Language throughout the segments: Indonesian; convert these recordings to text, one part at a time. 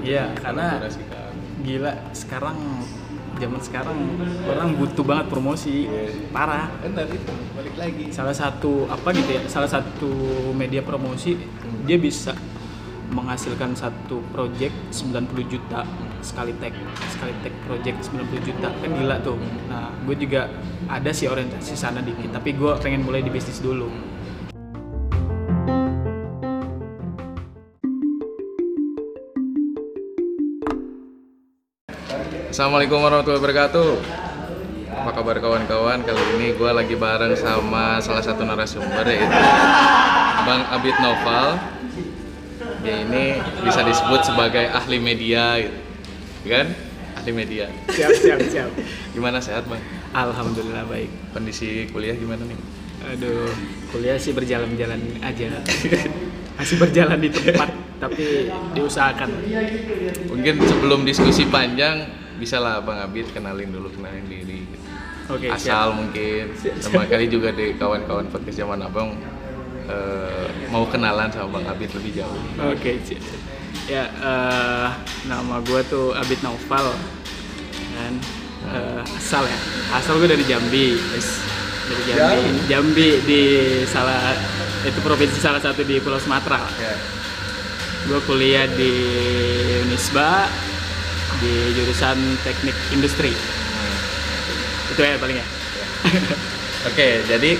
Iya, karena gila sekarang zaman sekarang orang butuh banget promosi. Parah. Benar itu balik lagi salah satu apa gitu ya salah satu media promosi dia bisa menghasilkan satu project 90 juta sekali tag sekali tag project 90 juta. Kan gila tuh. Nah gue juga ada sih orientasi sana dikit tapi gue pengen mulai di bisnis dulu Assalamualaikum warahmatullahi wabarakatuh Apa kabar kawan-kawan? Kali ini gue lagi bareng sama salah satu narasumber yaitu Bang Abid Noval Dia ini bisa disebut sebagai ahli media gitu Kan? Ahli media siap siap siap Gimana sehat bang? alhamdulillah baik Kondisi kuliah gimana nih? aduh kuliah sih berjalan-jalan aja masih berjalan di tempat tapi diusahakan Mungkin sebelum diskusi panjang bisa lah Bang Abid kenalin dulu kenalin diri. Gitu. oke siap. Asal mungkin. Sama kali juga di kawan-kawan podcast zaman abang eh, mau kenalan sama bang Abid lebih jauh. Oke, siap. ya eh, nama gue tuh Abid Naufal. Kan Eh, asal ya. Asal gue dari Jambi. Dari Jambi. Jambi di salah itu provinsi salah satu di Pulau Sumatera. Ya. Gue kuliah di Unisba di jurusan teknik industri. Itu ya paling ya. Oke jadi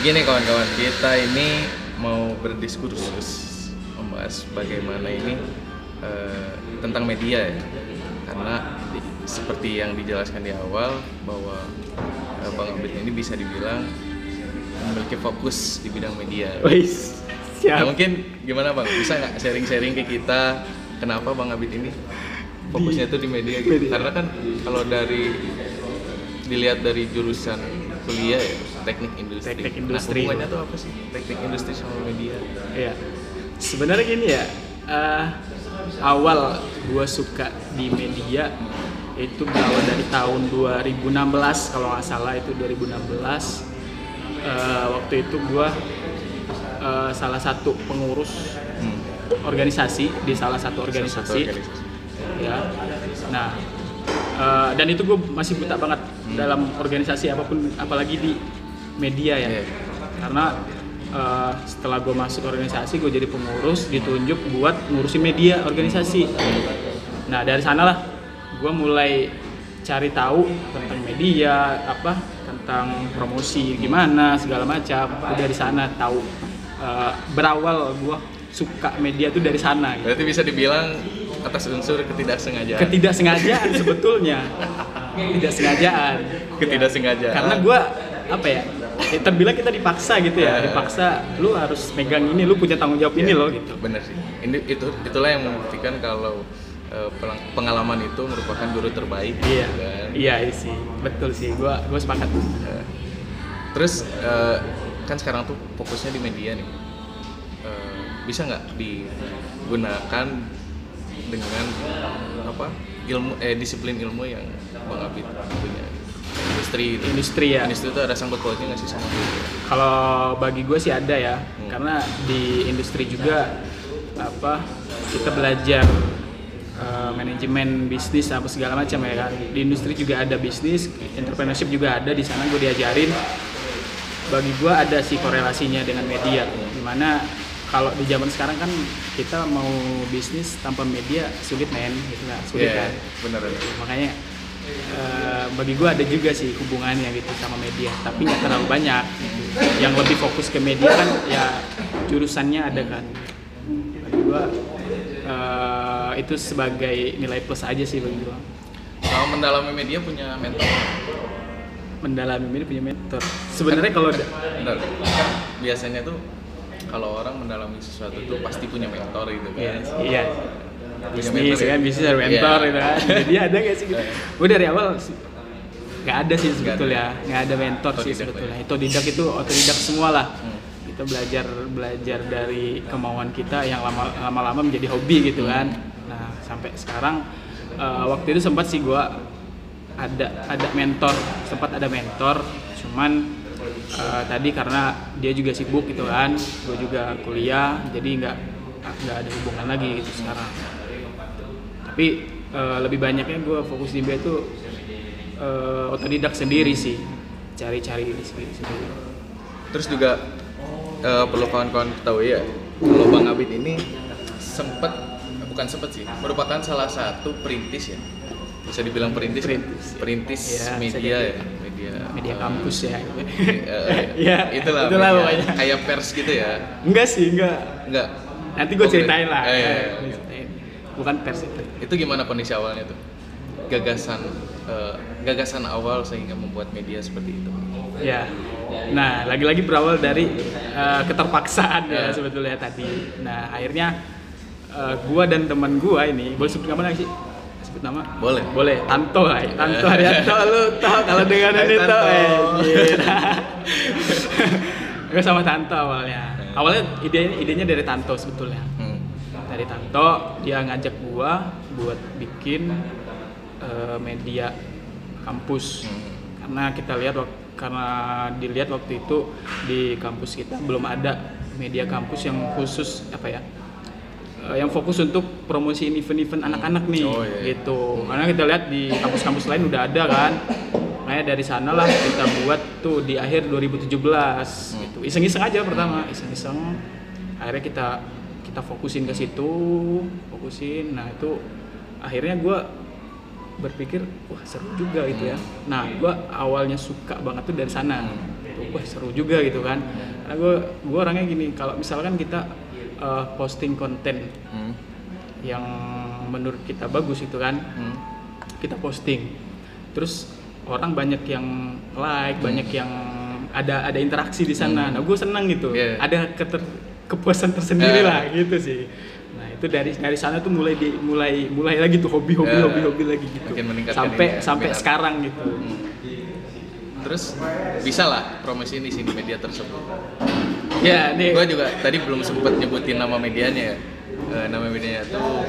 begini kawan-kawan kita ini mau berdiskursus membahas bagaimana ini eh, tentang media ya. Karena di- seperti yang dijelaskan di awal bahwa eh, bang Abid ini bisa dibilang memiliki fokus di bidang media. Wis, Ya, mungkin gimana bang? Bisa nggak sharing-sharing ke kita kenapa bang Abid ini fokusnya tuh di media gitu? media. Karena kan kalau dari dilihat dari jurusan kuliah ya teknik industri. Teknik industri. Nah, hubungannya tuh apa sih teknik industri sama media? Iya. Sebenarnya gini ya, eh, awal gua suka di media itu berawal dari tahun 2016 kalau nggak salah itu 2016 Eh, waktu itu gua eh, salah satu pengurus Hmm. organisasi di salah satu Satu organisasi organisasi. Ya. Nah eh, dan itu gue masih buta banget dalam organisasi apa pun apalagi di media ya. Iya. karena eh, setelah gue masuk organisasi gue jadi pengurus ditunjuk buat ngurusin media organisasi. Nah dari sanalah gue mulai cari tahu tentang media apa tentang promosi gimana segala macam. Gua dari sana tahu eh, berawal gue suka media tuh dari sana. Gitu Berarti bisa dibilang atas unsur ketidaksengajaan. ketidaksengajaan sebetulnya ketidaksengajaan Ketidaksengajaan. karena gue apa ya ya terbilang kita dipaksa gitu ya Eh. dipaksa lu harus megang ini lu punya tanggung jawab ini Ya, loh gitu Bener sih. Ini itu itulah yang membuktikan kalau eh, pengalaman itu merupakan guru terbaik. iya kan? iya iya sih betul sih gue gue sepakat Ya. Terus eh, kan sekarang tuh fokusnya di media nih. Eh, bisa nggak digunakan dengan apa ilmu eh disiplin ilmu yang bang Abid punya. Industri itu. industri ya. Industri itu ada sangkut pautnya nggak sih sama kalau bagi gue sih ada ya Hmm. karena di industri juga apa kita belajar eh, manajemen bisnis apa segala macam ya kan. Di industri juga ada bisnis entrepreneurship juga ada di sana gue diajarin. Bagi gue ada sih korelasinya dengan media di mana kalau di zaman sekarang kan kita mau bisnis tanpa media sulit men. Gitu kan sulit Iya, kan. bener. makanya eh, bagi gue ada juga sih hubungannya gitu sama media tapi nggak terlalu banyak. Yang lebih fokus ke media kan ya jurusannya ada kan. Bagi gue eh, itu sebagai nilai plus aja sih bagi gue Kalau mendalami media punya mentor. mendalami media punya mentor. Sebenarnya kalau biasanya tuh kalau orang mendalami sesuatu tuh pasti punya mentor gitu kan. iya iya. Punya bisnis mentor ya? kan bisnis ada mentor Iya. gitu kan. Jadi ada gak sih Iya. gue dari awal sih, nggak ada sih sebetulnya. Nggak ada mentor sih Otodidak sebetulnya. Itu didak itu otodidak semua lah. Hmm. kita belajar belajar dari kemauan kita yang lama lama-lama menjadi hobi gitu kan. Nah sampai sekarang eh, waktu itu sempat sih gua ada ada mentor sempat ada mentor. Cuman eh, tadi karena dia juga sibuk gitu kan gue juga kuliah jadi nggak nggak ada hubungan lagi gitu sekarang tapi eh, lebih banyaknya gue fokus di MBA itu eh, otodidak sendiri sih cari-cari sendiri sendiri Terus juga eh, perlu kawan-kawan ketahui ya, kalau Bang Abid ini sempet bukan sempet sih, merupakan salah satu perintis ya. Bisa dibilang perintis, kan? Perintis, ya. perintis Iya, bisa media ya, media. media eh, kampus ya eh, Iya, itulah, itulah media. pokoknya. kayak pers gitu ya. enggak sih enggak Enggak. nanti gue Oh, ceritain lah eh, iya. ceritain. bukan pers itu Itu gimana kondisi awalnya tuh? Gagasan eh, gagasan awal sehingga membuat media seperti itu. Ya. Nah, lagi-lagi berawal dari eh, keterpaksaan ya Ya. sebetulnya tadi. Nah, akhirnya eh, gua dan teman gua ini, boleh sebut nama sih? Sebut nama? Boleh. Boleh. Tanto, ay. Tanto Haryanto lu tau kalau dengan ini. Tanto. Eh. Gue sama Tanto awalnya. Awalnya idenya idenya dari Tanto sebetulnya. Hmm. Dari Tanto dia ngajak gua buat bikin eh, media kampus Hmm. karena kita lihat karena dilihat waktu itu di kampus kita belum ada media kampus yang khusus apa ya eh, yang fokus untuk promosi event-event anak-anak nih Oh, iya, iya. gitu. Karena kita lihat di kampus-kampus lain udah ada kan? Makanya dari sana lah kita buat tuh di akhir 2017 gitu. Iseng-iseng aja pertama iseng-iseng. Akhirnya kita kita fokusin ke situ fokusin. Nah itu akhirnya gua berpikir wah seru juga gitu ya. Nah gua awalnya suka banget tuh dari sana. Tuh, wah seru juga gitu kan. Karena gua gua orangnya gini kalau misalkan kita eh, posting konten Hmm. yang menurut kita bagus itu kan Hmm. kita posting terus orang banyak yang like banyak yang ada ada interaksi di sana nah gue senang gitu Iya. ada keter, kepuasan tersendiri Eh. lah gitu sih nah itu dari dari sana tuh mulai di mulai mulai lagi tuh hobi hobi Eh. hobi hobi lagi gitu sampai ini ya, sampai minat. sekarang gitu Hmm. Terus bisa lah promosiin di sini media tersebut. Ya nih Gue juga tadi belum sempet nyebutin nama medianya ya. Eh, nama medianya tuh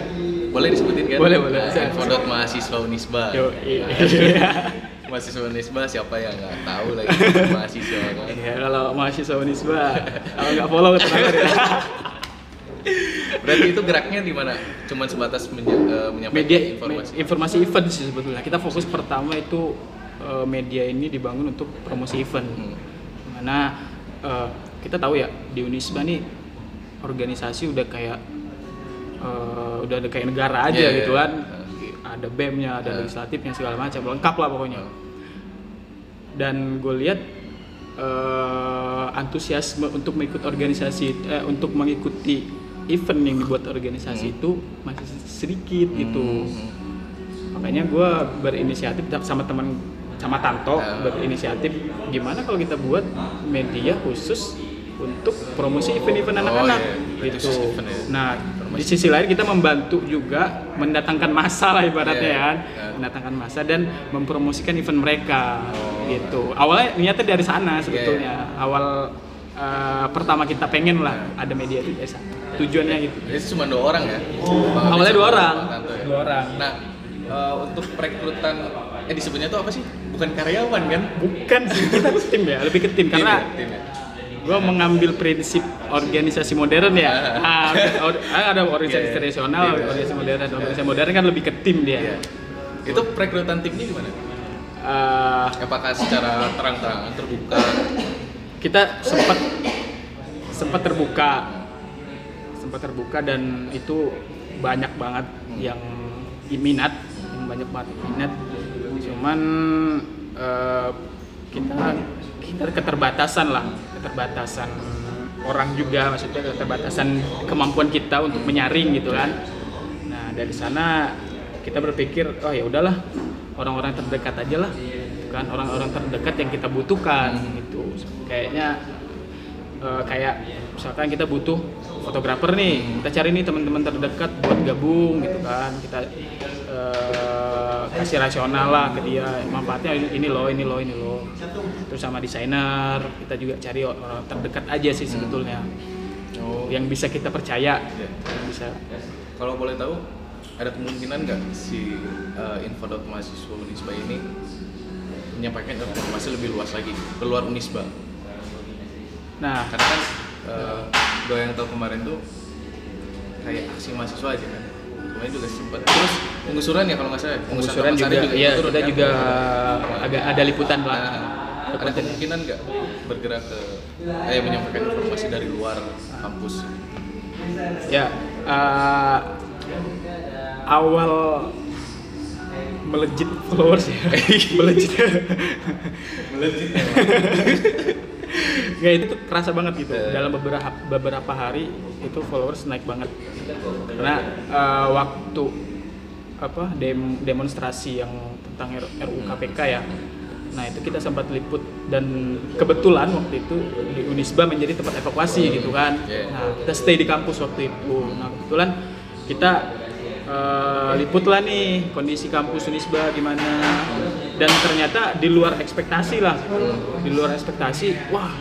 boleh disebutin kan? Boleh, boleh. Nah, info mahasiswa Unisba. yo iya mahasiswa Unisba siapa yang nggak tahu lagi mahasiswa kan? Iya, kalau mahasiswa Unisba kalau nggak follow tenang aja Berarti itu geraknya di mana? Cuman sebatas menye- eh, menyampaikan media informasi. me- informasi event sih sebetulnya kita fokus pertama itu eh, media ini dibangun untuk promosi event Hmm. mana kita tahu ya di Unisba nih organisasi udah kayak eh, udah ada kayak negara aja Iya, gitu iya. kan ada BEM-nya, ada Iya. legislatifnya segala macam lengkap lah pokoknya dan gue lihat eh, antusiasme untuk mengikut organisasi eh, untuk mengikuti event yang dibuat organisasi Hmm. itu masih sedikit gitu Hmm. makanya gue berinisiatif sama teman sama Tanto Ah. berinisiatif gimana kalau kita buat media khusus untuk promosi event-event Oh, anak-anak iya. gitu. Khusus event ya. Nah di sisi lain kita membantu juga mendatangkan masa lah ibaratnya Iya, kan, iya. mendatangkan masa dan mempromosikan event mereka Oh. gitu. Awalnya niatnya dari sana sebetulnya. Awal eh, pertama kita pengen lah ada media itu sana. Tujuannya gitu. Jadi cuma dua orang ya? Bang Awalnya dua orang. Ya? Dua orang. Nah, eh, untuk perekrutan, eh disebutnya tuh apa sih? Bukan karyawan kan? Bukan sih kita tim ya, lebih ke tim karena Tim ya? Tim ya? Gue mengambil prinsip organisasi modern ya. Ah, or- ada organisasi Iya, iya. tradisional, ya. organisasi modern. Organisasi modern kan lebih ke tim dia. Iya. Itu perekrutan timnya gimana? Eh, Apakah secara terang-terangan terbuka? kita sempat sempat terbuka, sempat terbuka dan itu banyak banget yang minat, yang banyak banget minat. Cuman eh, kita kita keterbatasan lah, keterbatasan orang juga maksudnya keterbatasan kemampuan kita untuk menyaring gitu kan. Nah dari sana kita berpikir oh ya udahlah orang-orang terdekat aja lah, gitu kan orang-orang terdekat yang kita butuhkan gitu. Kayaknya eh, kayak misalkan kita butuh fotografer nih, kita cari nih teman-teman terdekat buat gabung gitu kan. Kita eh, kasih rasional lah ke dia, manfaatnya ini loh, ini loh, ini loh. Terus sama desainer, kita juga cari orang terdekat aja sih sebetulnya. Oh. Yang bisa kita percaya, Iya. yang bisa Kalau boleh tahu, ada kemungkinan nggak si uh, info mahasiswa Unisba ini menyampaikan informasi lebih luas lagi keluar Unisba Nah, karena kan eh, gue yang tahu kemarin tuh kayak aksi mahasiswa aja kan. Kemarin juga sempat terus penggusuran ya kalau nggak salah penggusuran Taman juga, Sari iya turun, kita kan? juga agak ada liputan lah. Nah, ada kemungkinan nggak bergerak ke eh menyampaikan informasi dari luar kampus? Ya, eh, awal melejit followers ya, melejit. melejit ya itu tuh kerasa banget gitu. Eh. Dalam beberapa beberapa hari itu followers naik banget. Karena eh, waktu apa dem- demonstrasi yang tentang RUU KPK ya. Nah itu kita sempat liput dan kebetulan waktu itu di Unisba menjadi tempat evakuasi gitu kan. Yeah. Nah kita stay di kampus waktu itu. Nah kebetulan kita eh, liput lah nih kondisi kampus Unisba gimana. Dan ternyata di luar ekspektasi lah, di luar ekspektasi. Wah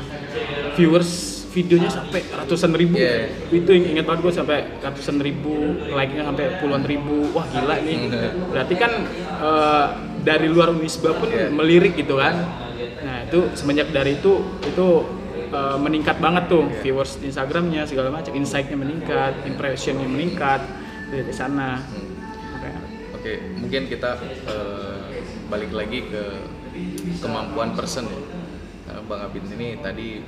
viewers videonya sampai ratusan ribu. Yeah. Itu yang ingat banget gue sampai ratusan ribu, like-nya sampai puluhan ribu. Wah gila nih. Berarti kan eh, dari luar Unisba pun Yeah. melirik gitu kan. Nah itu semenjak dari itu itu eh, meningkat banget tuh Yeah. viewers Instagramnya segala macam, insight-nya meningkat, impression-nya meningkat dari sana. Sampai- Oke, mungkin kita eh, balik lagi ke kemampuan person ya. Nah, Bang Abin ini tadi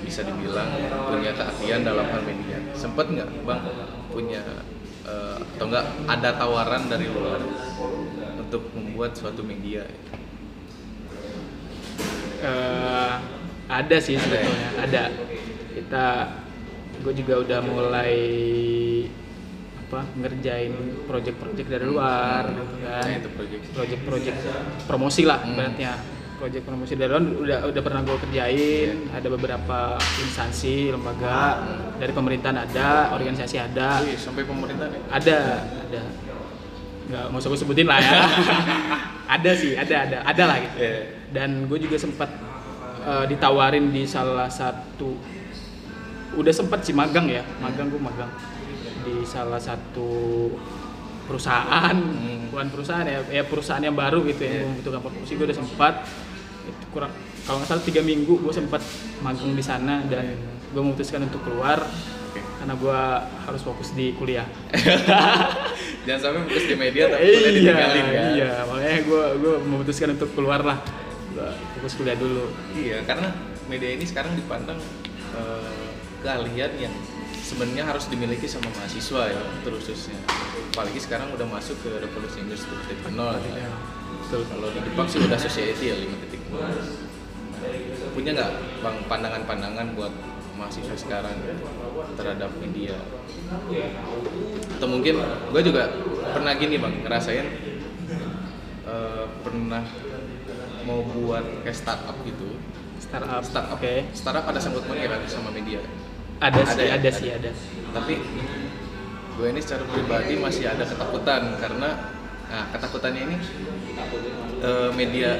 bisa dibilang punya keahlian dalam hal media. Sempet nggak Bang punya eh, atau nggak ada tawaran dari luar untuk membuat suatu media? Eh, ada sih ya? sebetulnya ada kita gue juga udah mulai apa ngerjain project-project dari luar gitu kan. Nah, itu project. project-project promosi lah Hmm. ibaratnya. Project promosi dari luar udah udah pernah gue kerjain. Ada beberapa instansi lembaga dari pemerintahan ada organisasi ada. Wih, sampai pemerintah nih. ada ada. Nggak nggak usah gue sebutin lah ya. Ada sih ada ada ada lah gitu. Iya. dan gue juga sempat eh, ditawarin di salah satu udah sempat sih magang ya magang gue magang salah satu perusahaan Hmm. bukan perusahaan ya ya perusahaan yang baru gitu Iya. yang membutuhkan promosi gue udah sempat itu kurang kalau nggak salah tiga minggu gue sempat magang di sana dan gue memutuskan untuk keluar Oke. karena gue harus fokus di kuliah Jangan sampai fokus di media tapi kuliah iya, ditinggalin kan. iya, makanya gue gue memutuskan untuk keluar lah. Gua fokus kuliah dulu. Iya, karena media ini sekarang dipandang eh, keahlian yang sebenarnya harus dimiliki sama mahasiswa ya, terususnya. Apalagi sekarang udah masuk ke revolusi industri 4.0 ya. Betul. Kalau di Jepang sih udah society ya 5.0. Punya nggak bang pandangan-pandangan buat mahasiswa sekarang terhadap media? Atau mungkin gue juga pernah gini bang ngerasain eh, pernah mau buat kayak startup gitu Startup. startup Oke. startup ada sangkut pautnya kan sama media Ada, Ada sih, ya? ada Ada. sih, ada. tapi gue ini secara pribadi masih ada ketakutan karena nah, ketakutannya ini eh, media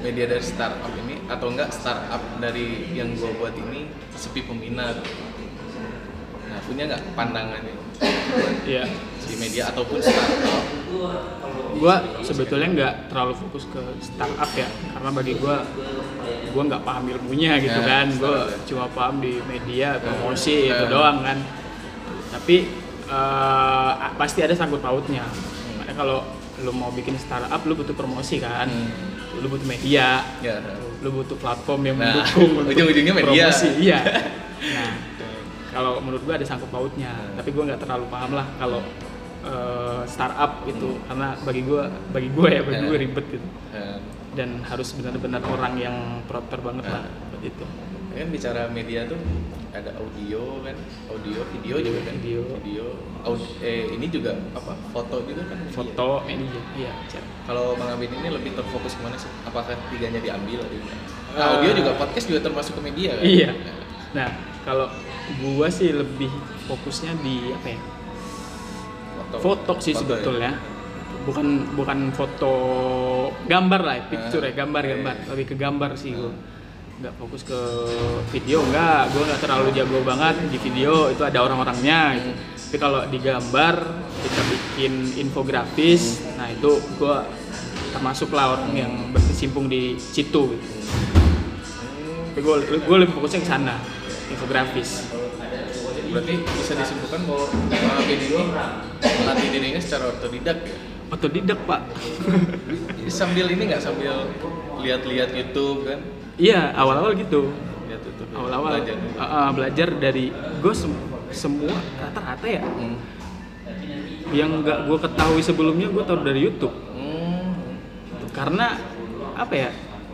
media dari startup ini atau enggak startup dari yang gue buat ini sepi peminat nah punya nggak pandangannya Iya. si media ataupun startup Gue sebetulnya nggak terlalu fokus ke startup ya, karena bagi gue gue nggak paham ilmunya gitu Ya, kan. Gue cuma paham di media promosi Ya. itu doang kan. Tapi eh, pasti ada sangkut pautnya. Makanya kalau lu mau bikin startup, lu butuh promosi kan. Hmm. Lu butuh media, ya lu butuh platform yang Nah, mendukung ujung-ujungnya media. promosi iya nah kalau menurut gua ada sangkut pautnya tapi gua nggak terlalu paham lah kalau eh, startup gitu karena bagi gua bagi gua ya bagi Hmm. gua ribet gitu Eh, dan harus benar-benar orang yang proper banget lah Hmm. buat itu. Kan bicara media tuh ada audio kan audio video juga kan? Video. video. Aud- eh ini juga apa foto juga kan? Foto media iya kalau bang Abin ini lebih terfokus ke mana sih? Apakah tiganya diambil atau gimana? Eh, Nah, audio juga podcast juga termasuk ke media kan? Iya. Nah kalau gua sih lebih fokusnya di apa ya? Foto. Sih Foto ya? Bukan bukan foto gambar lah picture ya Ah, gambar iya, gambar. iya. lebih ke gambar sih gue nggak fokus ke video enggak gue nggak terlalu jago banget di video itu ada orang-orangnya gitu. tapi kalau di gambar kita bikin infografis nah itu gue termasuk lah orang yang berkecimpung di situ gitu. Tapi gue gue lebih fokusnya ke sana infografis. Berarti bisa disimpulkan bahwa Bang Abid ini melatih dirinya secara otodidak ya otodidak pak. Sambil ini nggak? Sambil lihat-lihat YouTube kan? Iya awal-awal gitu. Lihat YouTube awal-awal. Belajar uh, uh, belajar dari gue semua rata-rata ya. Hmm. yang nggak gue ketahui sebelumnya gue tahu dari YouTube. Hmm. karena apa ya?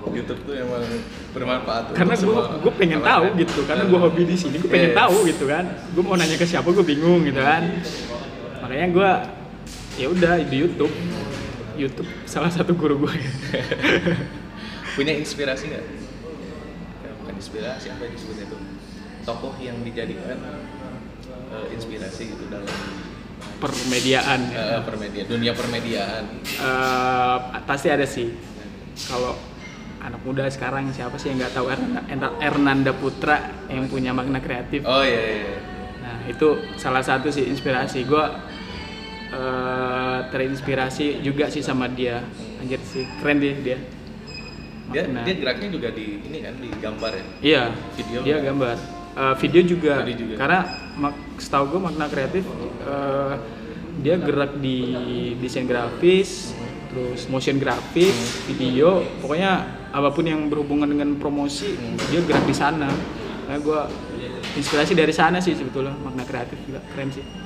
YouTube tuh emang bermanfaat karena gue gue pengen tahu kalangan. gitu karena gue hobi di sini gue pengen Iya. tahu gitu kan. Gue mau nanya ke siapa gue bingung gitu kan. Makanya gue ya udah di YouTube. YouTube salah satu guru gue punya inspirasi nggak? Ya, bukan inspirasi apa yang disebutnya itu? Tokoh yang dijadikan eh, inspirasi gitu dalam permediaan. Eh, permedia dunia permediaan. Eh, pasti ada sih. Kalau anak muda sekarang siapa sih yang nggak tahu Ernanda, Ernanda Putra yang punya makna kreatif? Oh iya, iya. Nah itu salah satu sih inspirasi. Gue terinspirasi juga sih sama dia. Anjir sih keren dia dia. Dia Makna. dia geraknya juga di ini kan di gambar ya? Iya Video. dia gambar. Eh, video juga. Video juga. karena mak setahu gue makna kreatif eh, dia gerak di desain grafis terus motion grafis video. Pokoknya apa pun yang berhubungan dengan promosi dia gerak di sana. Nah gue inspirasi dari sana sih sebetulnya makna kreatif juga. Keren sih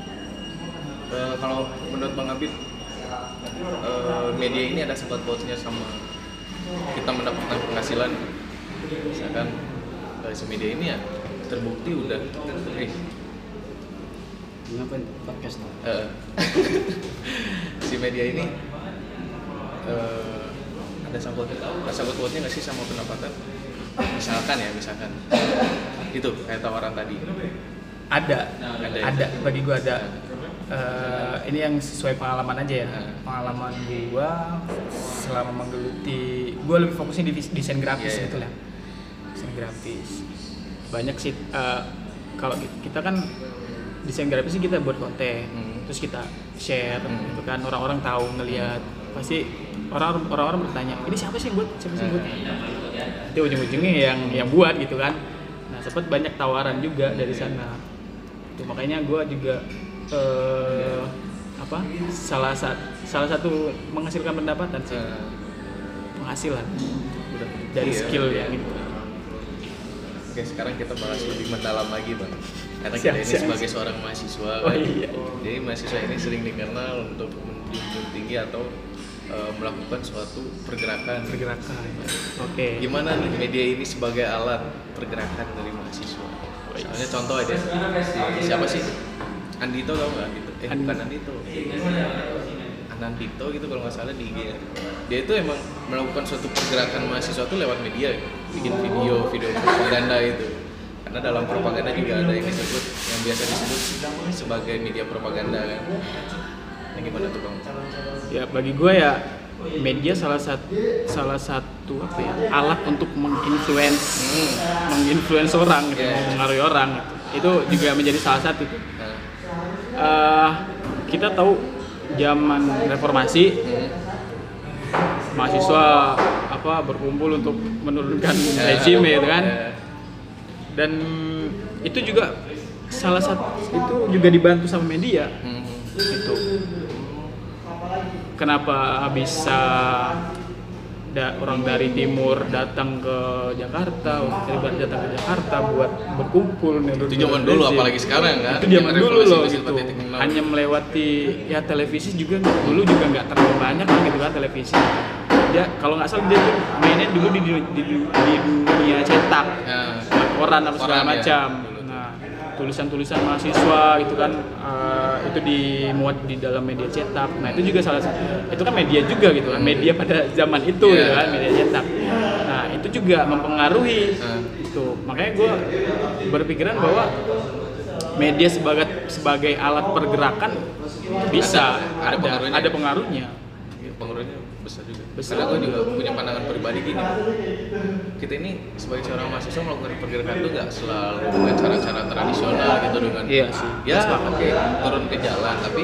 Eh, kalau menurut bang Abid eh, media ini ada sempat pautnya sama kita mendapatkan penghasilan. Misalkan eh, si media ini ya terbukti udah. Eh, Ngapain? Podcast eh, si media ini eh, ada sangkut ada sangkut pautnya nggak sih sama pendapatan? Misalkan ya misalkan. Itu kayak tawaran tadi. Ada. Ada ada, ya? bagi gua ada Eh, ini yang sesuai pengalaman aja ya. Hmm. pengalaman gua selama menggeluti gua lebih fokusnya di desain grafis Iya, iya. gitu lah desain grafis. Banyak sih eh, kalau ki- kita kan desain grafis kita buat konten. Hmm. terus kita share Hmm. gitu kan. Orang-orang tahu ngelihat. Pasti orang orang-orang bertanya ini siapa sih yang buat? Siapa sih yang buat? Itu ujung-ujungnya yang yang buat gitu kan. Nah sempat banyak tawaran juga dari sana. Itu makanya gue juga eh, apa salah satu salah satu menghasilkan pendapatan sih Eh, penghasilan udah dari iya. skill ya gitu Oke, sekarang kita bahas lebih mendalam lagi, Bang. Karena Siap, kita ini siap. sebagai seorang mahasiswa, Oh, kan. iya. Jadi mahasiswa ini sering dikenal untuk menjunjung tinggi atau eh, melakukan suatu pergerakan. pergerakan oke Gimana nih media ini sebagai alat pergerakan dari mahasiswa? Misalnya contoh aja, si- siapa sih? Andito tau nggak Andito? Eh, Andi- bukan Andito. Anandito gitu kalau nggak salah di IG. Dia itu emang melakukan suatu pergerakan mahasiswa tuh lewat media, gitu. bikin video, video propaganda itu. Karena dalam propaganda juga ada yang disebut yang biasa disebut sebagai media propaganda kan. Yang gimana tuh bang? ya bagi gue ya media salah satu salah satu apa ya alat untuk menginfluence Hmm. menginfluence orang gitu, Iya. mempengaruhi orang gitu. itu juga menjadi salah satu Eh, kita tahu zaman reformasi hmm. mahasiswa apa berkumpul untuk menurunkan Ya, rezim gitu kan ya. dan itu juga salah satu itu juga dibantu sama media Hmm. itu kenapa bisa da- orang dari timur datang ke Jakarta orang dari barat datang ke Jakarta buat berkumpul menurunkan Itu zaman dulu apalagi sekarang kan. itu zaman dulu loh gitu 4.0. hanya melewati ya televisi juga dulu juga nggak terlalu banyak lah gitu kan televisi dia kalau nggak salah dia tuh mainnya dulu di, di, di, di dunia cetak Nah, koran apa segala ya, macam. dulu. Nah, tulisan-tulisan mahasiswa gitu kan eh, itu dimuat di dalam media cetak. Nah, itu juga salah satu itu kan media juga gitu kan, media pada zaman itu Iya. gitu kan, media cetak. Nah, itu juga mempengaruhi Nah. itu. Makanya gue berpikiran bahwa media sebagai sebagai alat pergerakan bisa Ada- ada ada pengaruhnya. ada pengaruhnya. Ya, besar juga. Besar. Karena gue juga punya pandangan pribadi gini. Kita ini sebagai seorang mahasiswa melakukan pergerakan itu nggak selalu dengan cara-cara tradisional gitu dengan Iya sih. ya oke turun ke jalan tapi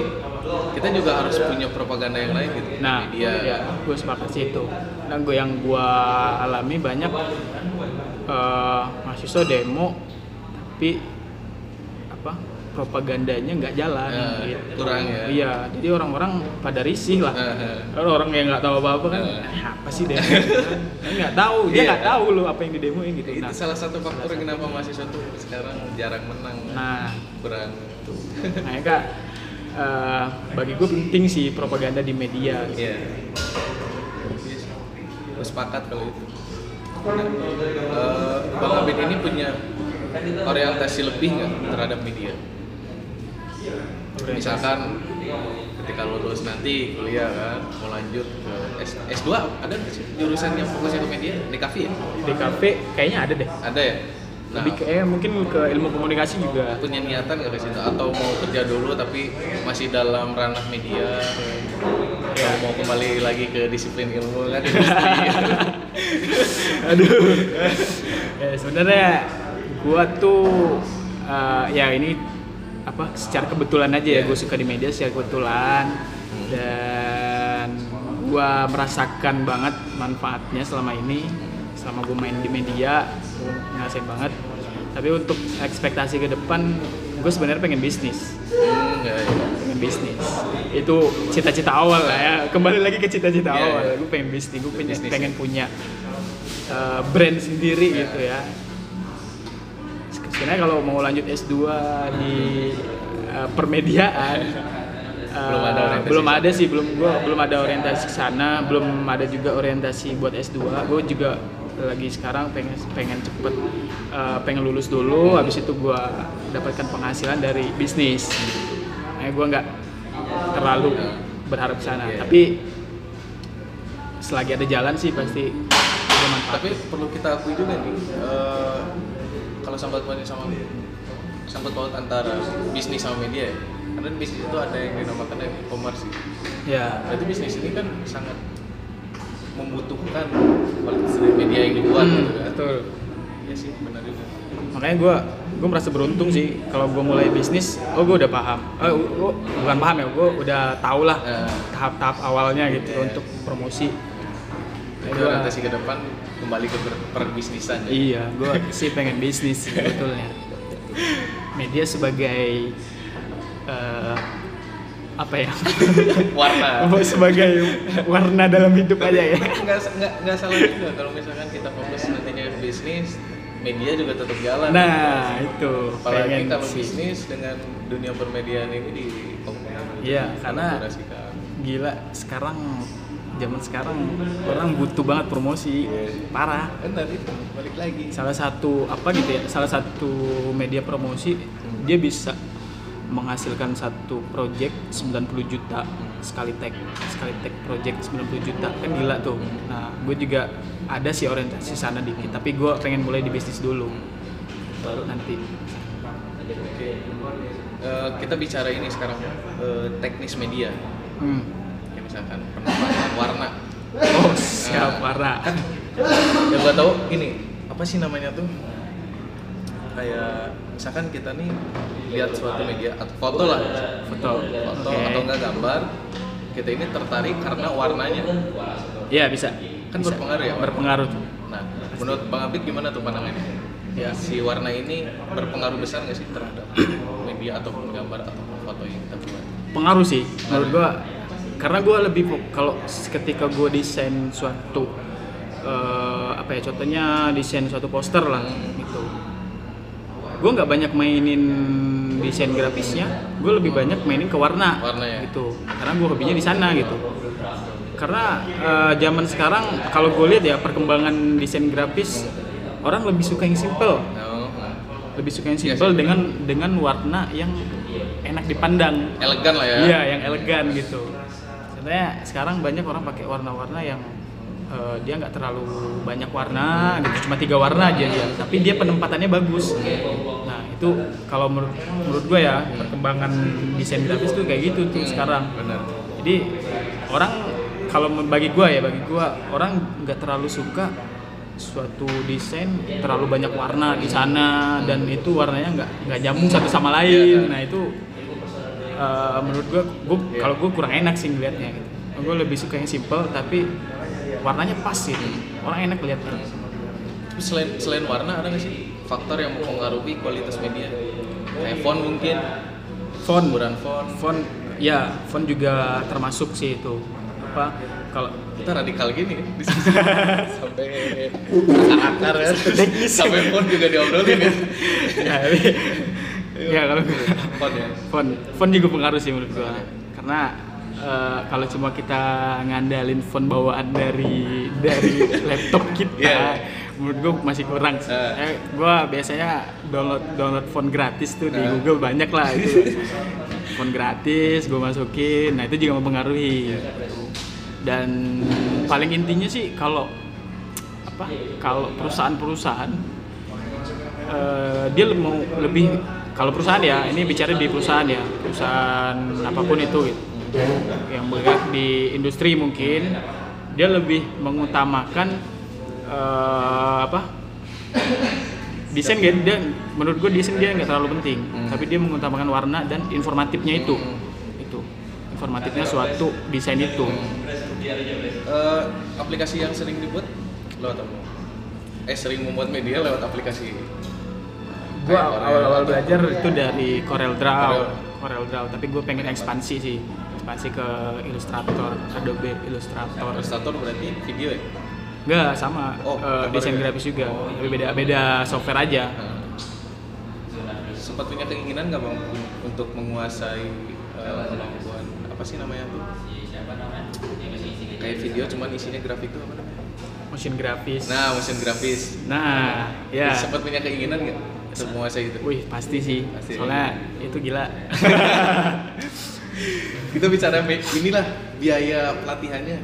kita juga harus punya propaganda yang lain gitu Nah, media ya, gue sepakat sih itu. Nah, gue yang gue alami banyak eh, mahasiswa demo, tapi propagandanya nggak jalan. Eh, gitu. kurang ya. Iya, jadi orang-orang pada risih lah. Eh. Kalau orang yang nggak tahu apa-apa kan, Eh. "Eh, apa sih demo? Kan nggak tahu, dia Iya. nggak tahu loh apa yang didemoin gitu. itu Nah, salah satu faktor kenapa mahasiswa tuh sekarang jarang menang nah kurang Nah, kak, eh, bagi gue penting sih propaganda di media. Gitu. Iya. Gue sepakat kalau itu. Nah, eh, Bang Abid ini punya orientasi lebih nggak terhadap media? Misalkan ketika lulus nanti kuliah kan mau lanjut ke S, S2 ada nggak sih jurusan yang fokusnya ke media di kafe ya? di kafe kayaknya ada deh. Ada ya? Nah, Lebih ke, eh, mungkin ke ilmu komunikasi juga. punya niatan nggak ke situ atau mau kerja dulu tapi masih dalam ranah media atau mau kembali lagi ke disiplin ilmu kan Aduh. ya, sebenarnya gua tuh eh, ya ini apa secara kebetulan aja ya Iya. gue suka di media secara kebetulan dan gua merasakan banget manfaatnya selama ini selama gue main di media gue ngerasain banget tapi untuk ekspektasi ke depan gue sebenarnya pengen bisnis Hmm, nggak ya. pengen bisnis itu cita-cita awal lah ya kembali lagi ke cita-cita Iya, awal iya. gue pengen bisnis gue pengen, Bisnis, pengen ya. punya uh, brand sendiri Iya. gitu ya sebenarnya kalau mau lanjut S2 di uh, permediaan uh, Belum ada orientasi belum ada sih belum gua belum ada orientasi ke sana belum ada juga orientasi buat S2 gue juga lagi sekarang pengen pengen cepet uh, pengen lulus dulu habis itu gue dapatkan penghasilan dari bisnis. Nah gue nggak terlalu berharap sana. Iya. tapi selagi ada jalan sih pasti ada manfaat tapi perlu kita akui juga nih eh, kalau sambat pautnya sama sambat paut antara bisnis sama media ya. Karena bisnis itu ada yang dinamakan e-commerce sih. ya. Berarti bisnis ini kan sangat membutuhkan kualitas dari media yang dibuat Hmm, gitu kan. betul. Iya sih benar juga. Makanya gue gue merasa beruntung sih kalau gue mulai bisnis oh gue udah paham. Eh gue bukan paham ya gue udah tau lah Eh. tahap-tahap awalnya gitu Iya. untuk promosi. Gua- orientasi ke depan kembali ke perbisnisan ya. iya gue sih pengen bisnis sebetulnya. Media sebagai eh, apa ya? Warna. Sebagai warna dalam hidup aja ya? nggak nggak nggak salah juga kalau misalkan kita fokus nantinya ke bisnis media juga tetap jalan. Nah itu. Apalagi kalau bisnis dengan dunia permediaan ini di Iya, karena- kolaborasikan. gila sekarang zaman sekarang orang butuh banget promosi. Iya. parah. Benar itu. Balik lagi. Salah satu apa gitu ya salah satu media promosi dia bisa menghasilkan satu project 90 juta sekali tag. Sekali tag project 90 juta kan gila tuh. Nah gue juga ada sih orientasi sana dikit tapi gue pengen mulai di bisnis dulu. Baru nanti. Oke. Eh, kita bicara ini sekarang eh, teknis media. Hmm. ya misalkan penempatan warna. Oh siap Nah, parah kan yang gua tahu gini apa sih namanya tuh? Kayak misalkan kita nih lihat suatu media atau foto lah. Foto. Foto Oke. atau enggak gambar kita ini tertarik karena warnanya. Iya bisa. Kan Bisa. berpengaruh ya warna. berpengaruh tuh. Nah menurut bang Abid gimana tuh pandangannya? Ya si warna ini berpengaruh besar nggak sih terhadap media ataupun gambar ataupun foto yang kita buat? Pengaruh sih. Menurut gua karena gua lebih kalau ketika gua desain suatu eh, apa ya contohnya desain suatu poster lah gitu gua nggak banyak mainin desain grafisnya gua lebih banyak mainin ke warna Warna ya? gitu karena gua hobinya di sana gitu karena eh, zaman sekarang kalau gue lihat ya perkembangan desain grafis orang lebih suka yang simple no. lebih suka yang Iya simple sih. dengan dengan warna yang enak dipandang elegan lah ya Iya, yang elegan gitu. Sebenarnya sekarang banyak orang pakai warna-warna yang eh, dia nggak terlalu banyak warna, gitu cuma tiga warna aja dia. Tapi dia penempatannya bagus. Nah itu kalau menurut menurut gue ya perkembangan desain grafis tuh kayak gitu tuh sekarang. benar Jadi orang kalau bagi gua ya bagi gua orang nggak terlalu suka suatu desain terlalu banyak warna di sana dan itu warnanya nggak nggak nyambung satu sama lain nah itu eh, menurut gua gua kalau gua kurang enak sih ngeliatnya gitu. Gua lebih suka yang simple tapi warnanya pas gitu orang enak liatnya Tapi selain selain warna ada nggak sih faktor yang mempengaruhi kualitas media? Kayak font mungkin, font. Ukuran font. font ya font juga termasuk sih itu. Apa kalau Kita radikal gini diskusi sampai akar ya. Sampai font juga diobrolin ya. ya, ya kalau Font ya. font font juga pengaruh sih menurut gua karena eh, kalau cuma kita ngandalin font bawaan dari dari laptop kita Iya. menurut gua masih kurang sih. Eh. Eh, gua biasanya download download font gratis tuh di Eh. Google banyak lah itu font gratis gua masukin nah itu juga mempengaruhi dan paling intinya sih kalau apa kalau perusahaan-perusahaan eh, dia mau lebih kalau perusahaan ya ini bicara di perusahaan ya perusahaan apa pun itu gitu yang bergerak di industri mungkin dia lebih mengutamakan eh, apa desain dia, dia menurut gue desain dia nggak terlalu penting Hmm. tapi dia mengutamakan warna dan informatifnya itu itu informatifnya suatu desain itu Eh, aplikasi yang sering dibuat lewat apa? Eh sering membuat media lewat aplikasi. Gue awal-awal belajar itu dari Corel Draw. Corel. Corel Draw tapi gue pengen ekspansi sih. Ekspansi ke Illustrator Adobe Illustrator. Illustrator berarti video ya? Enggak sama. Oh, gambar desain ya? grafis juga. Tapi beda beda software aja. Nah, sempat punya keinginan nggak bang untuk menguasai kemampuan apa sih namanya tuh? Kayak video cuman isinya grafik tuh apa namanya? motion grafis. Nah, motion grafis. nah ya. Sempat punya keinginan nggak untuk menguasai itu? wih pasti sih Pasti. soalnya itu gila Kita bicara inilah biaya pelatihannya.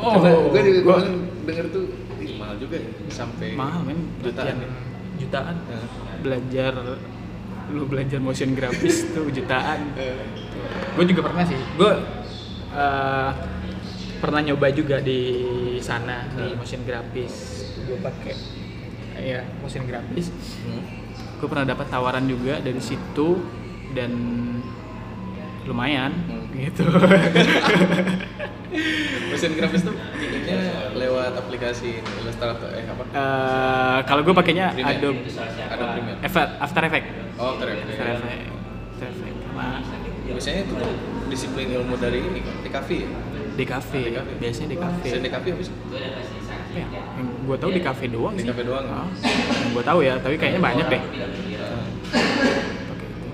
Oh, Karena gue juga gua- denger tuh ih, mahal juga ya, sampai mahal men jutaan. Jutaan. Nah, belajar lu belajar motion grafis tuh jutaan gue juga pernah sih gue eh, pernah nyoba juga di sana di motion grafis gue pakai ya motion grafis hmm. Gue pernah dapat tawaran juga dari situ dan lumayan Hmm. gitu Motion grafis tuh bikinnya lewat aplikasi Illustrator eh apa? Eh, kalau gue pakainya Premiere. Adobe Adobe Premiere. After, After Effects Oh, keren. After Effects After Effects sama Biasanya itu disiplin ilmu dari ini kan, DKV ya? di cafe DKV. biasanya di Selain DKV apa sih? Ya, yang gue tahu di cafe doang Di sih. cafe doang. Ah, yang gue tahu ya tapi kayaknya banyak deh. Pakai itu.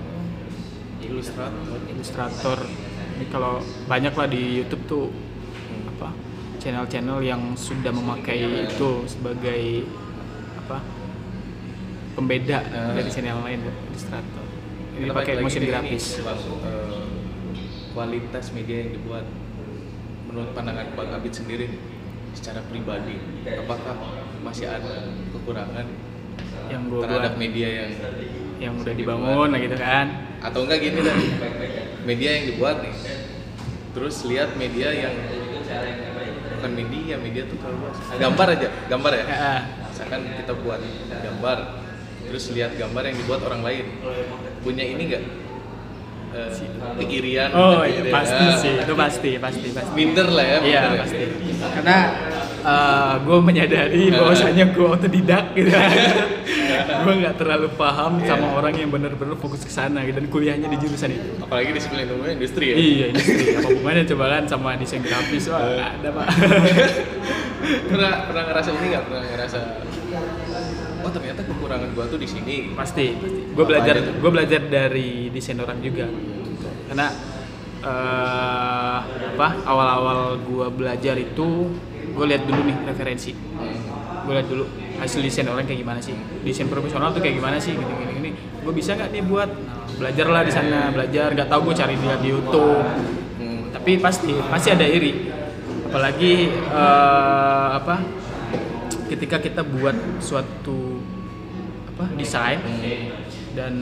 Illustrator. Illustrator. Ini kalau banyak lah di YouTube tuh apa channel-channel yang sudah memakai itu sebagai apa pembeda Ah. dari channel lain Illustrator. Ini pakai motion di grafis. eh, kualitas media yang dibuat menurut pandangan Bang Abid sendiri nih, secara pribadi apakah masih ada kekurangan yang gue terhadap buat. media yang yang udah dibangun lah gitu kan? Atau enggak gini dah media yang dibuat nih. Terus lihat media yang bukan media media tuh terlalu luas gambar aja gambar ya. Misalkan kita buat gambar terus lihat gambar yang dibuat orang lain. Punya ini enggak? Eh, keirian oh iya ya. pasti Ah, sih itu pasti pasti pasti. Minder lah ya Iya minder ya. pasti. Karena gue menyadari bahwasanya gue otodidak gitu. gue nggak terlalu paham Iya. sama orang yang benar-benar fokus ke sana gitu dan kuliahnya di jurusan itu. apalagi disiplin ilmunya industri ya Iya industri apa hubungannya coba kan sama desain grafis wah nggak ada pak. pernah pernah ngerasa ini nggak pernah ngerasa oh ternyata kekurangan gua tuh di sini pasti pasti. Gue belajar gue belajar dari desain orang juga. Karena eh, apa awal-awal gue belajar itu gue lihat dulu nih referensi. gue lihat dulu hasil desain orang kayak gimana sih. Desain profesional tuh kayak gimana sih? Gini gini gini. Gue bisa nggak nih buat? Nah, belajarlah di sana belajar. Nggak tahu gue cari dia di YouTube. Hmm. tapi pasti pasti ada iri. Apalagi eh, apa? Ketika kita buat suatu apa desain dan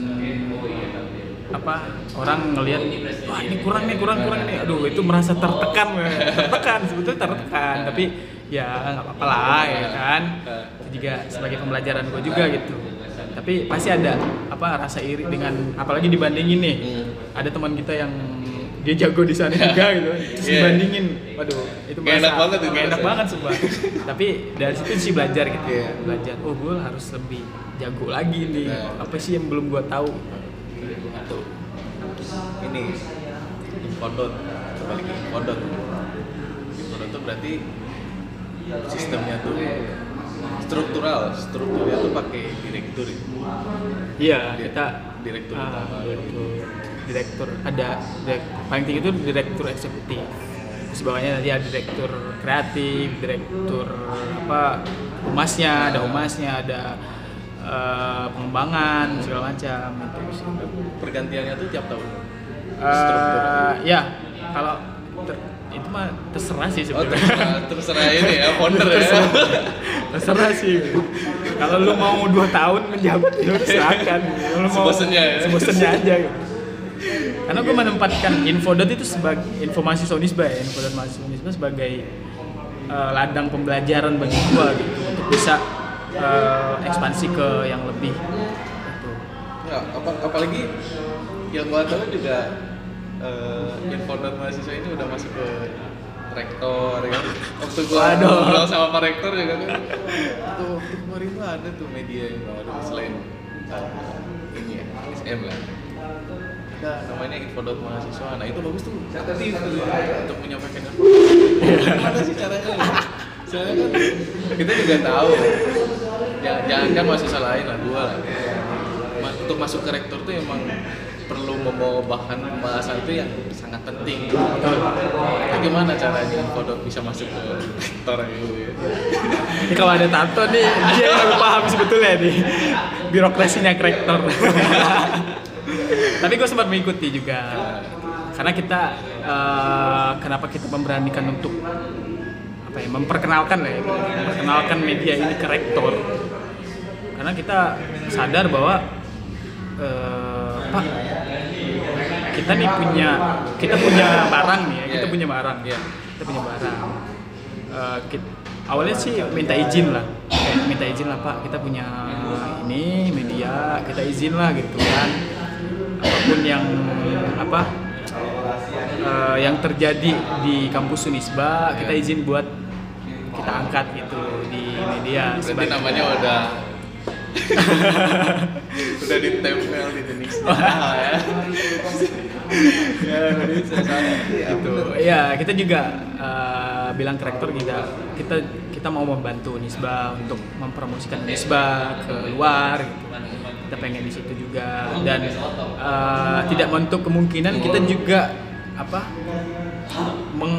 apa orang ngelihat wah ini kurang nih kurang kurang nih. Aduh itu merasa tertekan tertekan sebetulnya tertekan tapi ya nggak apa-apa lah ya kan? itu juga sebagai pembelajaran gue juga gitu. Tapi pasti ada apa rasa iri dengan apalagi dibandingin nih. Hmm. ada teman kita yang dia jago di sana juga gitu. Terus Iya. dibandingin waduh itu Nggak enak banget itu enak banget sumpah. Tapi dari situ sih belajar gitu. Iya. belajar oh gue harus lebih jago lagi nih. Nah. apa sih yang belum gue tahu ini. Infodot. Kembali ke infodot. Infodot tuh berarti sistemnya tuh struktural. Strukturnya tuh pakai direktur ya? iya kita direktur ah, utama. direktur direktur ada direk- paling tinggi itu direktur eksekutif. Terus bawahnya nanti ada direktur kreatif direktur apa humasnya ada humasnya ada eh, pengembangan segala macam itu pergantiannya tuh tiap tahun Eh, ya kalau ter- itu mah terserah sih oh sebenarnya. terserah, terserah ini ya founder ya. Terserah. Sih. Kalau lu mau dua tahun menjabat ya lu silakan lu mau Sebosennya ya. sebosennya aja gitu. karena gue menempatkan infodot itu sebagai informasi sonisba ya infodot mahasiswa sonisba sebagai eh, ladang pembelajaran bagi gue gitu. Untuk bisa eh, ekspansi ke yang lebih gitu. Apa, apalagi yang gua tahu juga eh infodot mahasiswa ini udah masuk ke rektor ya kan? Waktu gua ngobrol sama pak rektor juga kan. Tuh waktu kemarin tuh ada tuh media yang baru selain eh, ini ya SM lah. Ada namanya infodot mahasiswa. Nah itu bagus tuh. Aktif tuh untuk menyampaikan gimana sih caranya? Soalnya kan kita juga tahu. Jangan, jangan kan mahasiswa lain lah gua lah. Untuk masuk ke rektor tuh emang perlu membawa bahan pembahasan itu yang sangat penting. Nah, gimana caranya infodot bisa masuk ke rektor gitu ya Ini kalau ada tato nih, dia yang paham sebetulnya nih. Birokrasinya rektor. Tapi gue sempat mengikuti juga, karena kita eh, kenapa kita memberanikan untuk apa ya, memperkenalkan ya, memperkenalkan media ini ke rektor, karena kita sadar bahwa eh, Pak kita nih punya kita punya barang nih ya, kita Iya. punya barang Iya. kita punya barang. Eh, kit- awalnya sih minta izin lah. Kayak minta izin lah pak kita punya ini media kita izin lah gitu kan. Apa pun yang apa eh, yang terjadi di kampus Unisba kita izin buat kita angkat gitu di media berarti namanya udah udah ditempel di dinding ya ya salah gitu. Iya, kita juga eh, bilang ke rektor kita kita kita mau membantu Nisba untuk mempromosikan Nisba ke luar gitu. Kita pengen di situ juga dan eh, tidak menutup kemungkinan kita juga apa meng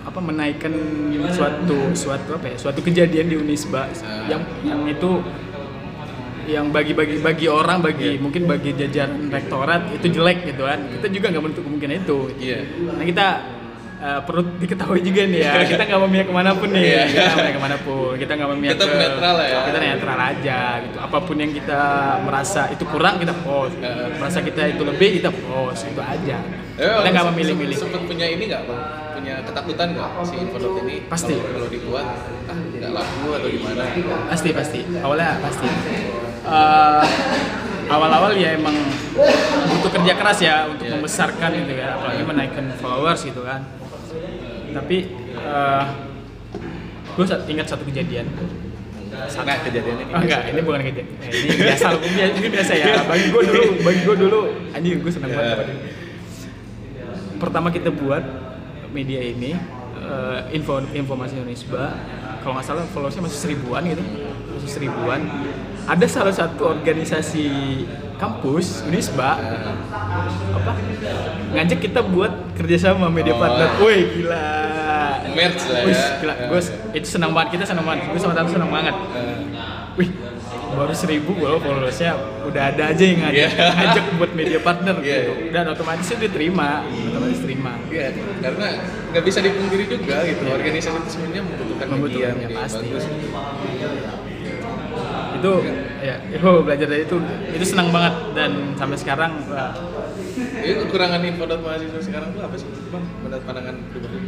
apa menaikkan suatu suatu apa ya suatu kejadian di Unisba yang yang itu yang bagi bagi orang bagi mungkin bagi jajaran rektorat itu jelek gitu kan. Kita juga nggak menutup kemungkinan itu. Iya. Nah kita eh, perlu diketahui juga nih ya. Kita nggak memihak ke mana pun nih. Iya. kita nggak memihak ke mana pun. Kita nggak memihak Tetap ke- netral ya. kita netral aja gitu. Apa pun yang kita merasa itu kurang kita post. Heeh. merasa kita itu lebih kita post. Itu aja. Eh, kita nggak memilih-milih. Sempet punya ini nggak bang? Punya ketakutan nggak si infodot ini? Pasti. Kalau, kalau dibuat, ah nggak laku atau gimana? pasti pasti. Awalnya pasti Eh, awal-awal ya emang butuh kerja keras ya untuk Iya. membesarkan gitu ya apalagi menaikkan followers gitu kan tapi eh gue ingat satu kejadian Nah kejadian ini. Oh, enggak, ini bukan kejadian. Eh, ini biasa, ini, ini biasa ya. Bagi gue dulu, bagi gue dulu, anjing gue seneng banget. Dapat ini. Pertama kita buat media ini, eh, info informasi Indonesia, kalau nggak salah followersnya masih seribuan gitu, masih seribuan. Ada salah satu organisasi kampus Unisba apa ngajak kita buat kerjasama media Oh. partner. Woi gila. Merch lah Wih, ya. gila. Ya. Gue itu senang banget kita senang banget. Gue sama Tante senang banget Eh, wih baru seribu kalau followersnya udah ada aja yang ngajak, Iya. ngajak buat media partner Iya. gitu dan otomatis itu diterima otomatis terima Iya, karena nggak bisa dipungkiri juga gitu. Organisasi itu sebenarnya membutuhkan media, Membutuhkan, media yang pasti. bagus. Itu ya gue belajar dari itu itu senang banget dan sampai sekarang Ini kekurangan info dan mahasiswa sekarang tuh apa sih, bang? Menurut pandangan pribadi?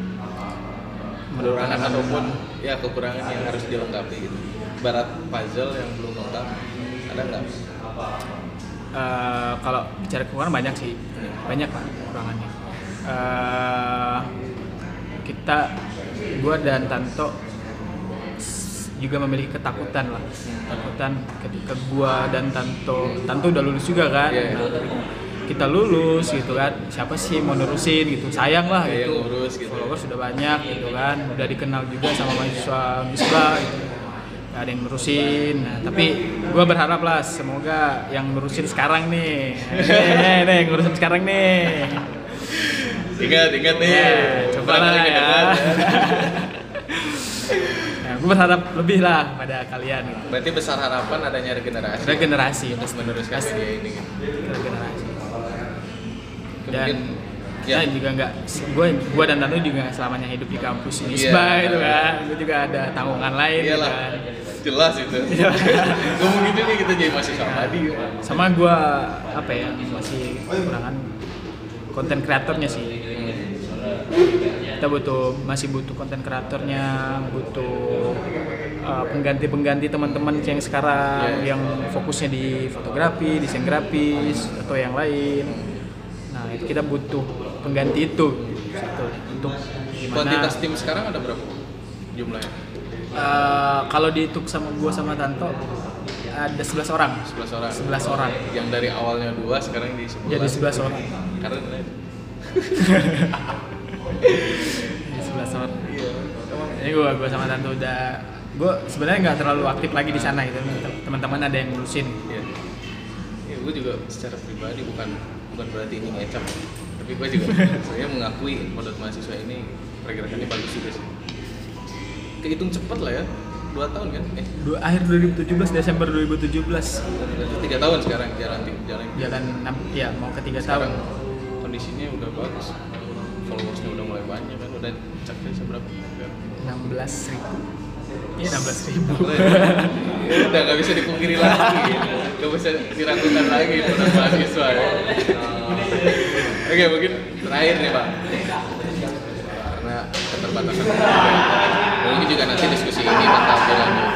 Kekurangan ataupun ya kekurangan yang harus dilengkapi gitu. Barat puzzle yang belum lengkap, ada nggak? eh, kalau bicara kekurangan banyak sih banyak lah kekurangannya Eh, kita gua dan Tanto juga memiliki ketakutan lah. Ketakutan ketika gua dan Tanto Tanto udah lulus juga kan? Iya. Nah, kita lulus gitu kan siapa sih mau nerusin gitu? Sayang lah Kayak gitu. ngurus gitu. followers sudah banyak gitu kan udah dikenal juga sama mahasiswa Misbah gitu. Gak ada yang nerusin. Nah, tapi gue berharap lah semoga yang nerusin sekarang nih. Nih nih, nih yang nerusin sekarang nih. Ingat, ingat nih. ya, coba lah ya gue berharap lebih lah pada kalian gitu. Berarti besar harapan adanya regenerasi ada generasi untuk meneruskan media ini. Gitu. ada generasi dan ya. ya. juga nggak gue gue dan Tanu juga selamanya hidup di kampus Iya. Misbah gitu kan gue juga ada tanggungan lain Iyalah, kan jelas itu. Ngomong gitu nih kita jadi mahasiswa tadi. sama gue apa ya masih kekurangan konten kreatornya sih kita butuh masih butuh konten kreatornya butuh uh, pengganti-pengganti teman-teman yang sekarang Iya. yang fokusnya di fotografi desain grafis atau yang lain nah itu kita butuh pengganti itu gitu, untuk gimana Kuantitas tim sekarang ada berapa jumlahnya? uh, kalau dihitung sama gue sama Tanto ada 11 orang 11 orang. 11 orang Yang dari awalnya dua sekarang di 11. jadi 11 orang Karena Jadi 11 orang iya. Ini gue gue sama Tanto udah gue sebenarnya nggak terlalu aktif lagi di sana gitu teman-teman ada yang ngurusin Iya. Ya, gue juga secara pribadi bukan bukan berarti ini ngecap, tapi gue juga saya mengakui modal mahasiswa ini pergerakannya bagus juga sih. Kehitung cepet lah ya, dua tahun kan? Eh, Dua, akhir 2017 Desember 2017 berarti tiga tahun sekarang jalan jalan. jalan enam ya mau ke tiga Sekarang tahun kondisinya udah bagus, followersnya udah mulai banyak kan, udah capai seberapa? 16 ribu iya 16 ribu Ya udah nggak bisa dipungkiri lagi, nggak bisa diragukan lagi modal mahasiswa ya. Oke mungkin terakhir nih pak, karena keterbatasan waktu, mungkin juga nanti diskusi ini bakal berlanjut.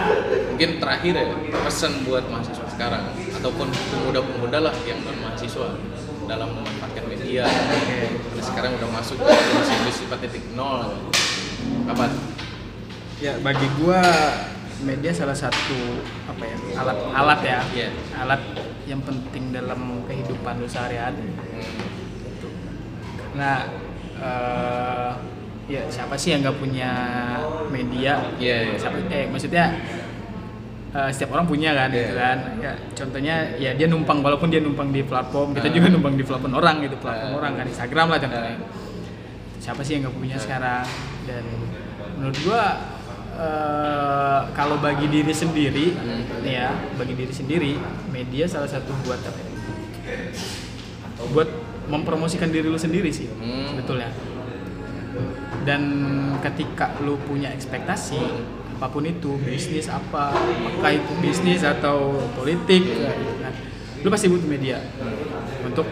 Mungkin terakhir ya pesan buat mahasiswa sekarang ataupun pemuda-pemuda lah yang non mahasiswa dalam memanfaatkan media. Karena sekarang udah masuk ke industri 4.0 apa? ya bagi gue media salah satu apa ya alat alat ya Iya. alat yang penting dalam kehidupan lu sehari-hari gitu. Karena eh, ya siapa sih yang nggak punya media? Iya, iya. Siapa, eh maksudnya eh, setiap orang punya kan, Iya. gitu kan. Ya contohnya ya dia numpang walaupun dia numpang di platform, kita juga numpang di platform orang gitu, platform Ah. orang kan Instagram lah contohnya. Ah. Siapa sih yang nggak punya sekarang? Dan menurut gua eh, kalau bagi diri sendiri, Hmm. nih ya, bagi diri sendiri, media salah satu buat apa? ya? Buat mempromosikan diri lu sendiri sih, Hmm. sebetulnya. Dan ketika lu punya ekspektasi apa pun itu, bisnis apa, apakah itu bisnis atau politik, nah, lu pasti butuh media untuk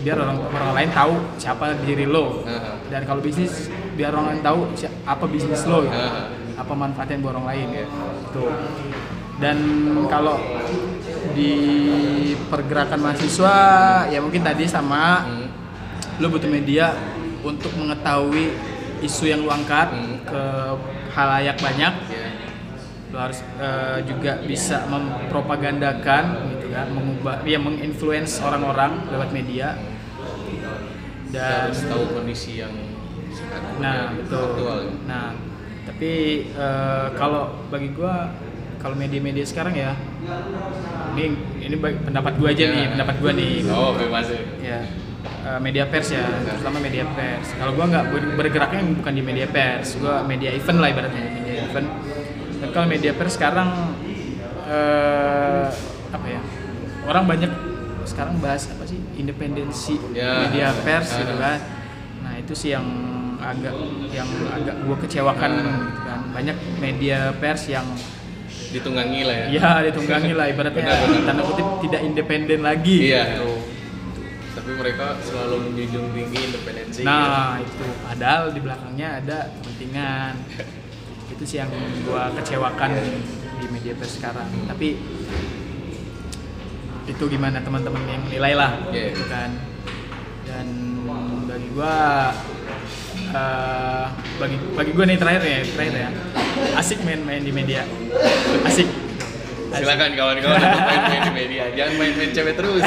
biar orang orang lain tahu siapa diri lo. Heeh. Dan kalau bisnis biar orang lain tahu apa bisnis lo, gitu. Heeh. apa manfaatnya buat orang lain ya. Tuh. Dan kalau di pergerakan mahasiswa ya mungkin tadi sama Hmm. lu butuh media untuk mengetahui isu yang lu angkat Hmm. ke halayak banyak Iya. Lu harus eh, juga bisa mempropagandakan gitu kan mengubah ya menginfluence orang-orang lewat media. Dan harus tahu kondisi yang sekarang nah betul. aktual. Nah tapi eh, kalau bagi gua kalau media-media sekarang ya ini ini pendapat gua aja Ya. nih pendapat gua nih. Oh, bebas ya. ya eh, media pers ya terutama media pers. Kalau gua nggak ber- bergeraknya bukan di media pers gua media event lah ibaratnya media event dan kalau media pers sekarang eh, apa ya orang banyak sekarang bahas apa sih independensi Ya. media pers gitu Ah. kan nah itu sih yang agak yang agak gua kecewakan gitu kan banyak media pers yang ditunggangi lah ya. ya ditunggangi lah ibaratnya Benar, benar. tanda kutip tidak independen lagi Iya. gitu. Tapi mereka selalu menjunjung tinggi independensi. Nah itu padahal di belakangnya ada kepentingan itu sih yang gua kecewakan di media pers sekarang. Tapi itu gimana teman-teman yang nilai lah Iya. gitu kan. Dan bagi gua eh, bagi bagi gua nih terakhir ya terakhir ya asik main-main di media asik. Asik. Silakan kawan-kawan main-main di media, jangan main-main cewek terus.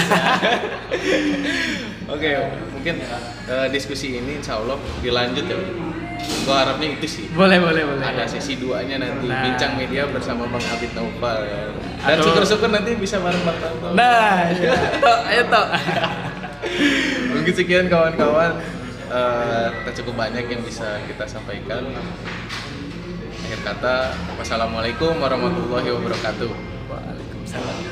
Oke, mungkin eh, diskusi ini insya Allah dilanjut ya. Gua harapnya itu sih. Boleh boleh boleh. Ada sesi duanya nanti Nah. bincang media bersama Bang Abid Naufal ya. Dan syukur-syukur nanti bisa bareng Bang Tonton. Nah, ya. Tok, ayo tok. Mungkin sekian kawan-kawan. Eh, cukup banyak yang bisa kita sampaikan. Akhir kata, wassalamualaikum warahmatullahi wabarakatuh. Waalaikumsalam.